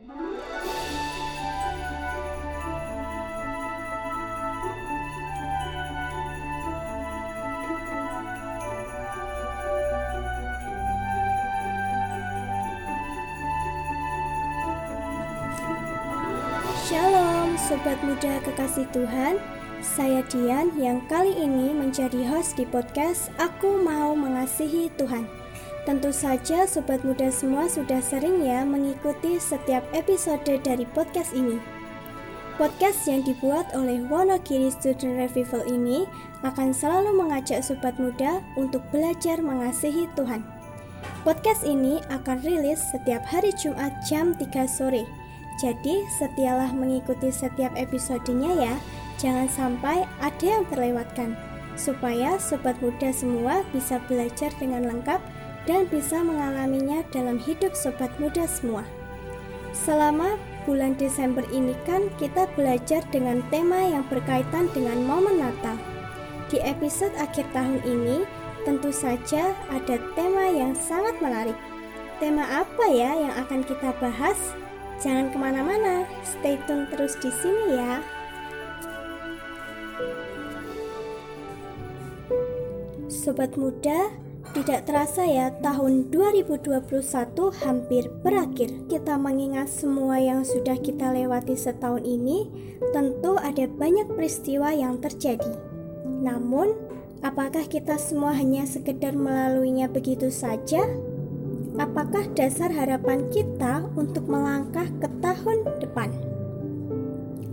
Shalom Sobat Muda Kekasih Tuhan. Saya Dian yang kali ini menjadi host di podcast Aku Mau Mengasihi Tuhan Tentu saja Sobat Muda semua sudah sering ya mengikuti setiap episode dari podcast ini Podcast yang dibuat oleh Wonogiri Student Revival ini akan selalu mengajak Sobat Muda untuk belajar mengasihi Tuhan Podcast ini akan rilis setiap hari Jumat jam 3 sore jadi, setialah mengikuti setiap episodenya ya. Jangan sampai ada yang terlewatkan. Supaya sobat muda semua bisa belajar dengan lengkap dan bisa mengalaminya dalam hidup sobat muda semua. Selama bulan Desember ini kan kita belajar dengan tema yang berkaitan dengan momen Natal. Di episode akhir tahun ini, tentu saja ada tema yang sangat menarik. Tema apa ya yang akan kita bahas? Jangan ke mana-mana, stay tune terus di sini ya. Sobat muda, tidak terasa ya tahun 2021 hampir berakhir. Kita mengingat semua yang sudah kita lewati setahun ini, tentu ada banyak peristiwa yang terjadi. Namun, apakah kita semua hanya sekedar melaluinya begitu saja? apakah dasar harapan kita untuk melangkah ke tahun depan?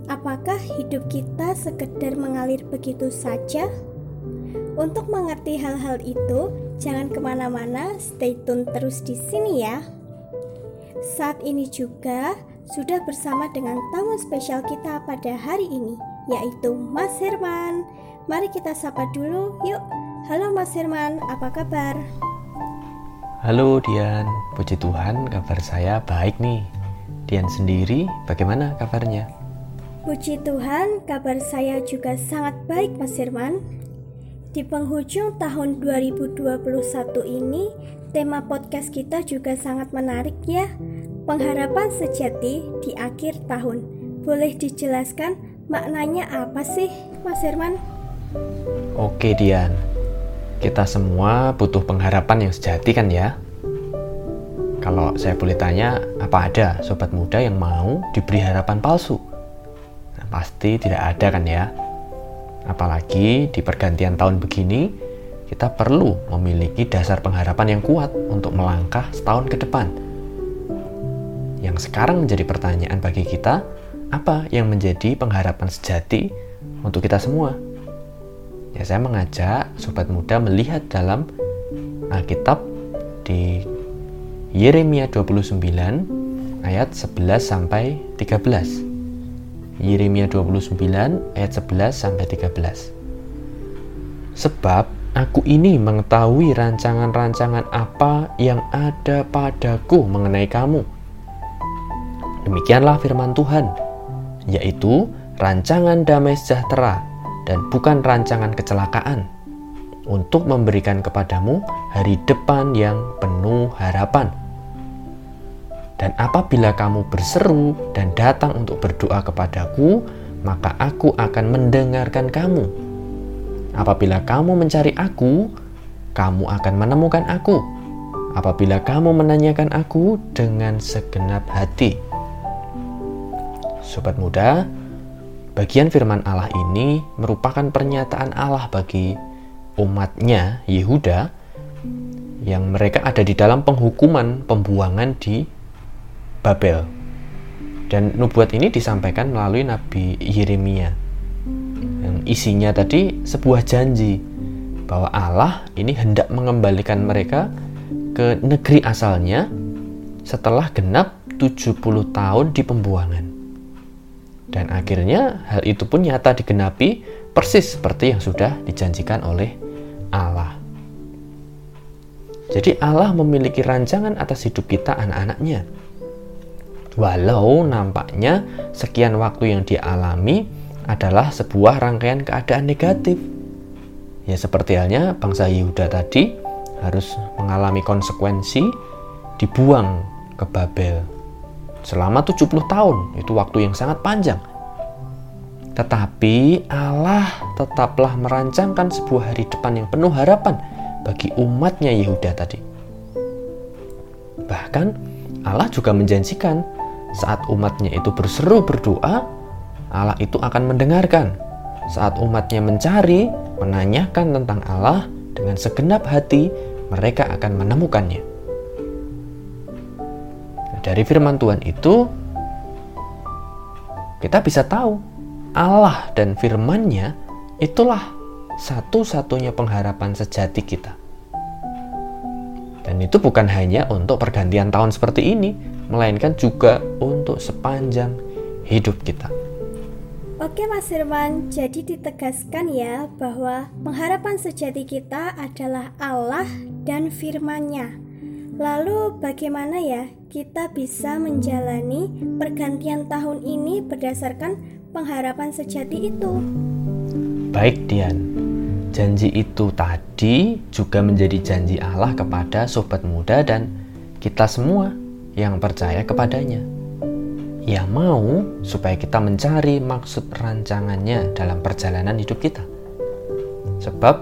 Apakah hidup kita sekedar mengalir begitu saja? Untuk mengerti hal-hal itu, jangan ke mana-mana, stay tune terus di sini ya. Saat ini juga sudah bersama dengan tamu spesial kita pada hari ini, yaitu Mas Herman. Mari kita sapa dulu, yuk. Halo Mas Herman, apa kabar? Halo Dian, puji Tuhan kabar saya baik nih. Dian sendiri bagaimana kabarnya? Puji Tuhan, kabar saya juga sangat baik Mas Firman. Di penghujung tahun 2021 ini, tema podcast kita juga sangat menarik ya. Pengharapan sejati di akhir tahun. Boleh dijelaskan maknanya apa sih, Mas Firman? Oke Dian, kita semua butuh pengharapan yang sejati kan ya? Kalau saya boleh tanya, apa ada sobat muda yang mau diberi harapan palsu? Nah, pasti tidak ada kan ya? Apalagi di pergantian tahun begini, kita perlu memiliki dasar pengharapan yang kuat untuk melangkah setahun ke depan. Yang sekarang menjadi pertanyaan bagi kita, apa yang menjadi pengharapan sejati untuk kita semua? Ya, saya mengajak sobat muda melihat dalam Alkitab di Yeremia 29 ayat 11 sampai 13. Yeremia 29 ayat 11 sampai 13. Sebab aku ini mengetahui rancangan-rancangan apa yang ada padaku mengenai kamu. Demikianlah firman Tuhan, yaitu rancangan damai sejahtera dan bukan rancangan kecelakaan, untuk memberikan kepadamu hari depan yang penuh harapan. Dan apabila kamu berseru dan datang untuk berdoa kepadaku, maka aku akan mendengarkan kamu. Apabila kamu mencari aku, kamu akan menemukan aku. Apabila kamu menanyakan aku dengan segenap hati. Sobat muda, Bagian firman Allah ini merupakan pernyataan Allah bagi umatnya Yehuda yang mereka ada di dalam penghukuman pembuangan di Babel. Dan nubuat ini disampaikan melalui Nabi Yeremia. Yang isinya tadi sebuah janji bahwa Allah ini hendak mengembalikan mereka ke negeri asalnya setelah genap 70 tahun di pembuangan. Dan akhirnya hal itu pun nyata digenapi persis seperti yang sudah dijanjikan oleh Allah. Jadi Allah memiliki rancangan atas hidup kita anak-anaknya. Walau nampaknya sekian waktu yang dialami adalah sebuah rangkaian keadaan negatif. Ya seperti halnya bangsa Yehuda tadi harus mengalami konsekuensi dibuang ke Babel. selama 70 tahun. Itu waktu yang sangat panjang. Tetapi Allah tetaplah merancangkan sebuah hari depan yang penuh harapan bagi umatnya Yehuda tadi. Bahkan Allah juga menjanjikan saat umatnya itu berseru berdoa, Allah itu akan mendengarkan. Saat umatnya mencari, menanyakan tentang Allah dengan segenap hati, mereka akan menemukannya. Dari firman Tuhan itu, kita bisa tahu Allah dan firman-Nya itulah satu-satunya pengharapan sejati kita. Dan itu bukan hanya untuk pergantian tahun seperti ini, melainkan juga untuk sepanjang hidup kita. Oke Mas Firman, jadi ditegaskan ya bahwa pengharapan sejati kita adalah Allah dan firman-Nya. Lalu bagaimana ya kita bisa menjalani pergantian tahun ini berdasarkan pengharapan sejati itu. Baik, Dian. Janji itu tadi juga menjadi janji Allah kepada sobat muda dan kita semua yang percaya kepadanya. Ia mau supaya kita mencari maksud rancangannya dalam perjalanan hidup kita. Sebab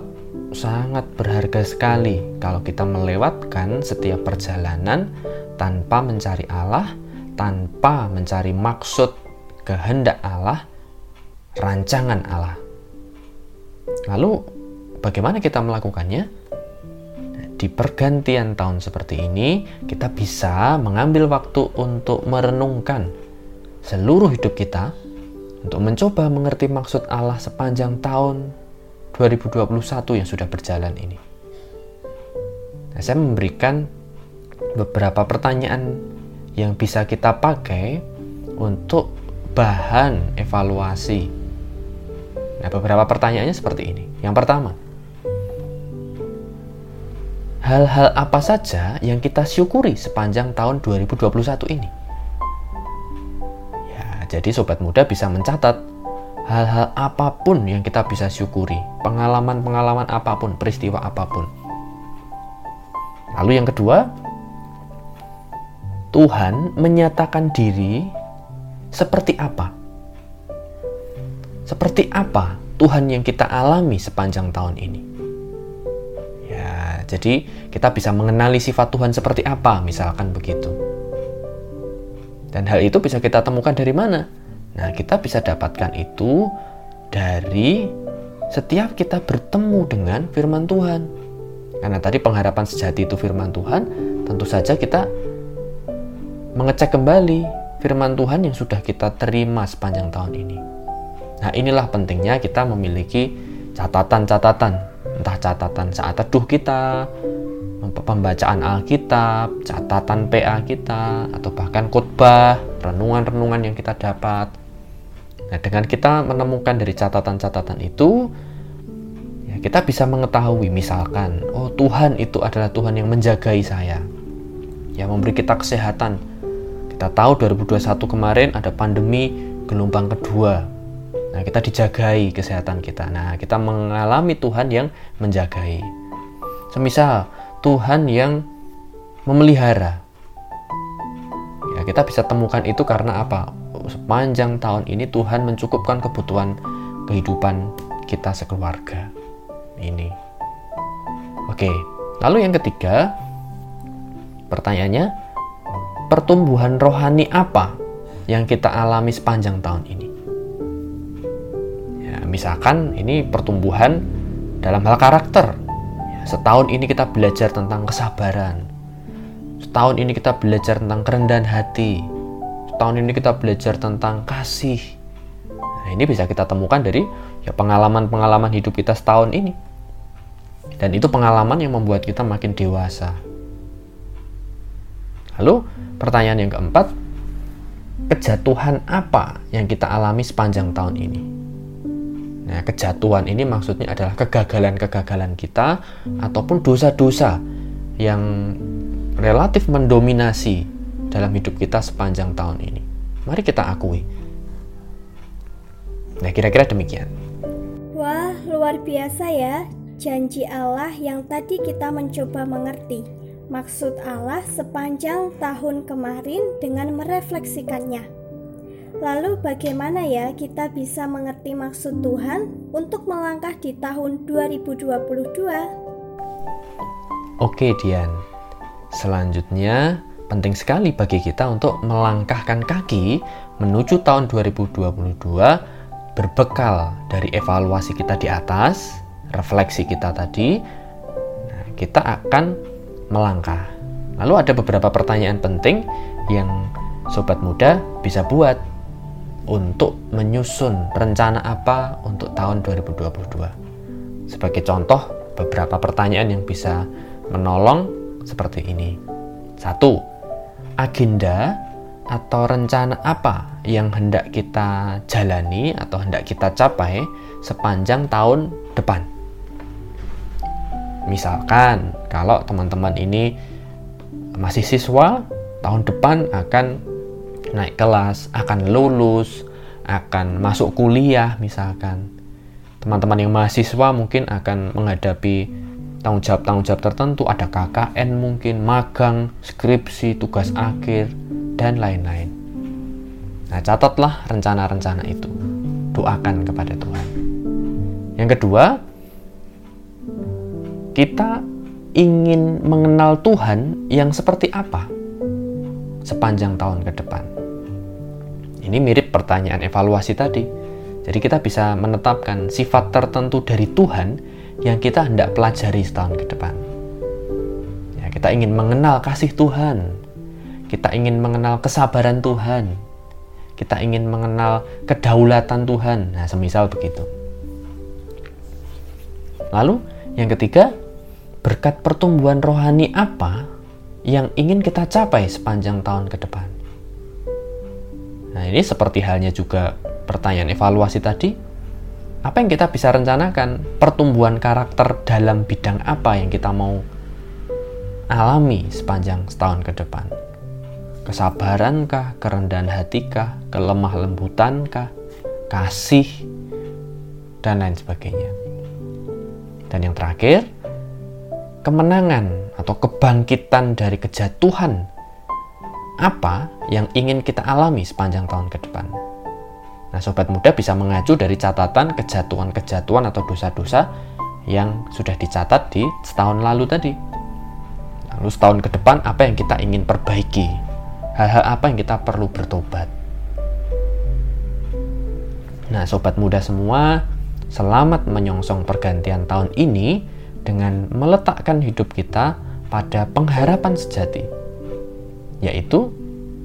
sangat berharga sekali kalau kita melewatkan setiap perjalanan tanpa mencari Allah, tanpa mencari maksud kehendak Allah, rancangan Allah. Lalu, bagaimana kita melakukannya? Di pergantian tahun seperti ini, kita bisa mengambil waktu untuk merenungkan seluruh hidup kita, untuk mencoba mengerti maksud Allah sepanjang tahun 2021 yang sudah berjalan ini. Nah, saya memberikan beberapa pertanyaan yang bisa kita pakai untuk bahan evaluasi. Nah, beberapa pertanyaannya seperti ini. Yang pertama, hal-hal apa saja yang kita syukuri sepanjang tahun 2021 ini? Ya, jadi sobat muda bisa mencatat hal-hal apa pun yang kita bisa syukuri, pengalaman-pengalaman apa pun, peristiwa apa pun. Lalu yang kedua, Tuhan menyatakan diri seperti apa? Seperti apa Tuhan yang kita alami sepanjang tahun ini? Jadi kita bisa mengenali sifat Tuhan seperti apa, misalkan begitu. Dan hal itu bisa kita temukan dari mana? Nah, kita bisa dapatkan itu dari setiap kita bertemu dengan firman Tuhan. Karena tadi pengharapan sejati itu firman Tuhan, tentu saja kita mengecek kembali firman Tuhan yang sudah kita terima sepanjang tahun ini. Nah, inilah pentingnya kita memiliki catatan-catatan, entah catatan saat teduh kita, pembacaan Alkitab, catatan PA kita, atau bahkan khotbah, renungan-renungan yang kita dapat. Nah, dengan kita menemukan dari catatan-catatan itu, ya kita bisa mengetahui misalkan, oh Tuhan itu adalah Tuhan yang menjagai saya, yang memberi kita kesehatan, kita tahu 2021 kemarin ada pandemi gelombang kedua. Nah, kita dijagai kesehatan kita. Nah, kita mengalami Tuhan yang menjagai. Semisal Tuhan yang memelihara. Ya, kita bisa temukan itu karena apa? Sepanjang tahun ini Tuhan mencukupkan kebutuhan kehidupan kita sekeluarga. Ini. Oke. Lalu yang ketiga, pertanyaannya, pertumbuhan rohani apa yang kita alami sepanjang tahun ini? Misalkan ini pertumbuhan dalam hal karakter. Setahun ini kita belajar tentang kesabaran. Setahun ini kita belajar tentang kerendahan hati. Setahun ini kita belajar tentang kasih. Nah, ini bisa kita temukan dari ya pengalaman-pengalaman hidup kita setahun ini. Dan itu pengalaman yang membuat kita makin dewasa. Lalu, Pertanyaan yang keempat, kejatuhan apa yang kita alami sepanjang tahun ini? Nah, kejatuhan ini maksudnya adalah kegagalan-kegagalan kita ataupun dosa-dosa yang relatif mendominasi dalam hidup kita sepanjang tahun ini. Mari kita akui. Nah, kira-kira demikian. Wah, luar biasa ya janji Allah yang tadi kita mencoba mengerti maksud Allah sepanjang tahun kemarin dengan merefleksikannya. Lalu bagaimana ya kita bisa mengerti maksud Tuhan untuk melangkah di tahun 2022? Oke Dian, selanjutnya penting sekali bagi kita untuk melangkahkan kaki menuju tahun 2022 berbekal dari evaluasi kita di atas, refleksi kita tadi, nah, kita akan melangkah. Lalu ada beberapa pertanyaan penting yang sobat muda bisa buat untuk menyusun rencana apa untuk tahun 2022. Sebagai contoh, beberapa pertanyaan yang bisa menolong seperti ini. Satu, agenda atau rencana apa yang hendak kita jalani atau hendak kita capai sepanjang tahun depan? Misalkan kalau teman-teman ini masih siswa, tahun depan akan naik kelas, akan lulus, akan masuk kuliah misalkan. Teman-teman yang mahasiswa mungkin akan menghadapi tanggung jawab-tanggung jawab tertentu, ada KKN mungkin, magang, skripsi, tugas akhir, dan lain-lain. Nah, catatlah rencana-rencana itu. Doakan kepada Tuhan. Yang kedua, kita ingin mengenal Tuhan yang seperti apa sepanjang tahun ke depan. Ini mirip pertanyaan evaluasi tadi. Jadi kita bisa menetapkan sifat tertentu dari Tuhan yang kita hendak pelajari setahun ke depan. Ya, kita ingin mengenal kasih Tuhan. Kita ingin mengenal kesabaran Tuhan. Kita ingin mengenal kedaulatan Tuhan. Nah, semisal begitu. Lalu yang ketiga, berkat pertumbuhan rohani apa yang ingin kita capai sepanjang tahun ke depan? Nah, ini seperti halnya juga pertanyaan evaluasi tadi. Apa yang kita bisa rencanakan? Pertumbuhan karakter dalam bidang apa yang kita mau alami sepanjang setahun ke depan? Kesabarankah, kerendahan hatikah, kelemah lembutankah, kasih, dan lain sebagainya. Dan yang terakhir, kemenangan atau kebangkitan dari kejatuhan apa yang ingin kita alami sepanjang tahun ke depan. Nah, sobat muda bisa mengacu dari catatan kejatuhan-kejatuhan atau dosa-dosa yang sudah dicatat di setahun lalu tadi. Lalu setahun ke depan apa yang kita ingin perbaiki? Hal-hal apa yang kita perlu bertobat? Nah, sobat muda semua, selamat menyongsong pergantian tahun ini dengan meletakkan hidup kita pada pengharapan sejati, yaitu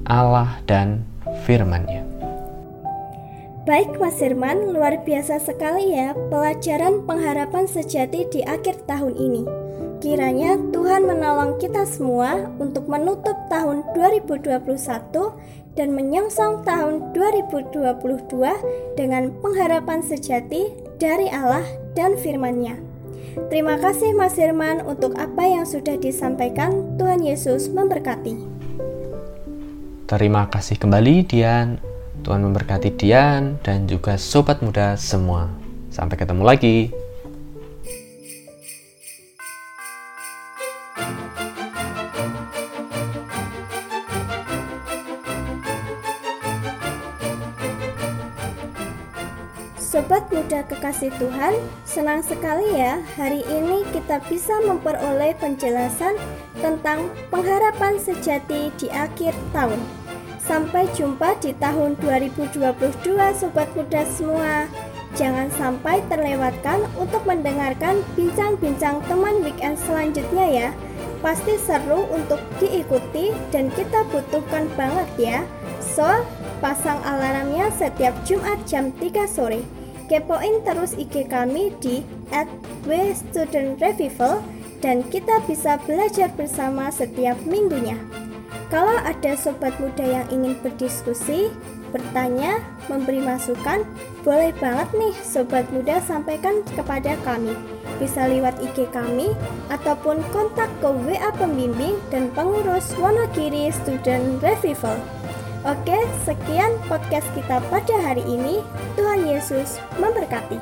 Allah dan firman-Nya. Baik Mas Firman, luar biasa sekali ya pelajaran pengharapan sejati di akhir tahun ini. Kiranya Tuhan menolong kita semua untuk menutup tahun 2021 dan menyongsong tahun 2022 dengan pengharapan sejati dari Allah dan firman-Nya. Terima kasih Mas Herman untuk apa yang sudah disampaikan. Tuhan Yesus memberkati. Terima kasih kembali Dian. Tuhan memberkati Dian dan juga sobat muda semua. Sampai ketemu lagi. Sobat muda kekasih Tuhan, senang sekali ya hari ini kita bisa memperoleh penjelasan tentang pengharapan sejati di akhir tahun. Sampai jumpa di tahun 2022 sobat muda semua. Jangan sampai terlewatkan untuk mendengarkan bincang-bincang teman weekend selanjutnya ya. Pasti seru untuk diikuti dan kita butuhkan banget ya. So, pasang alarmnya setiap Jumat jam 3 sore. Kepoin terus IG kami di @wstudentrevival dan kita bisa belajar bersama setiap minggunya. Kalau ada sobat muda yang ingin berdiskusi, bertanya, memberi masukan, boleh banget nih sobat muda sampaikan kepada kami. Bisa lewat IG kami ataupun kontak ke WA pembimbing dan pengurus Wonogiri Student Revival. Oke, sekian podcast kita pada hari ini. Tuhan Yesus memberkati.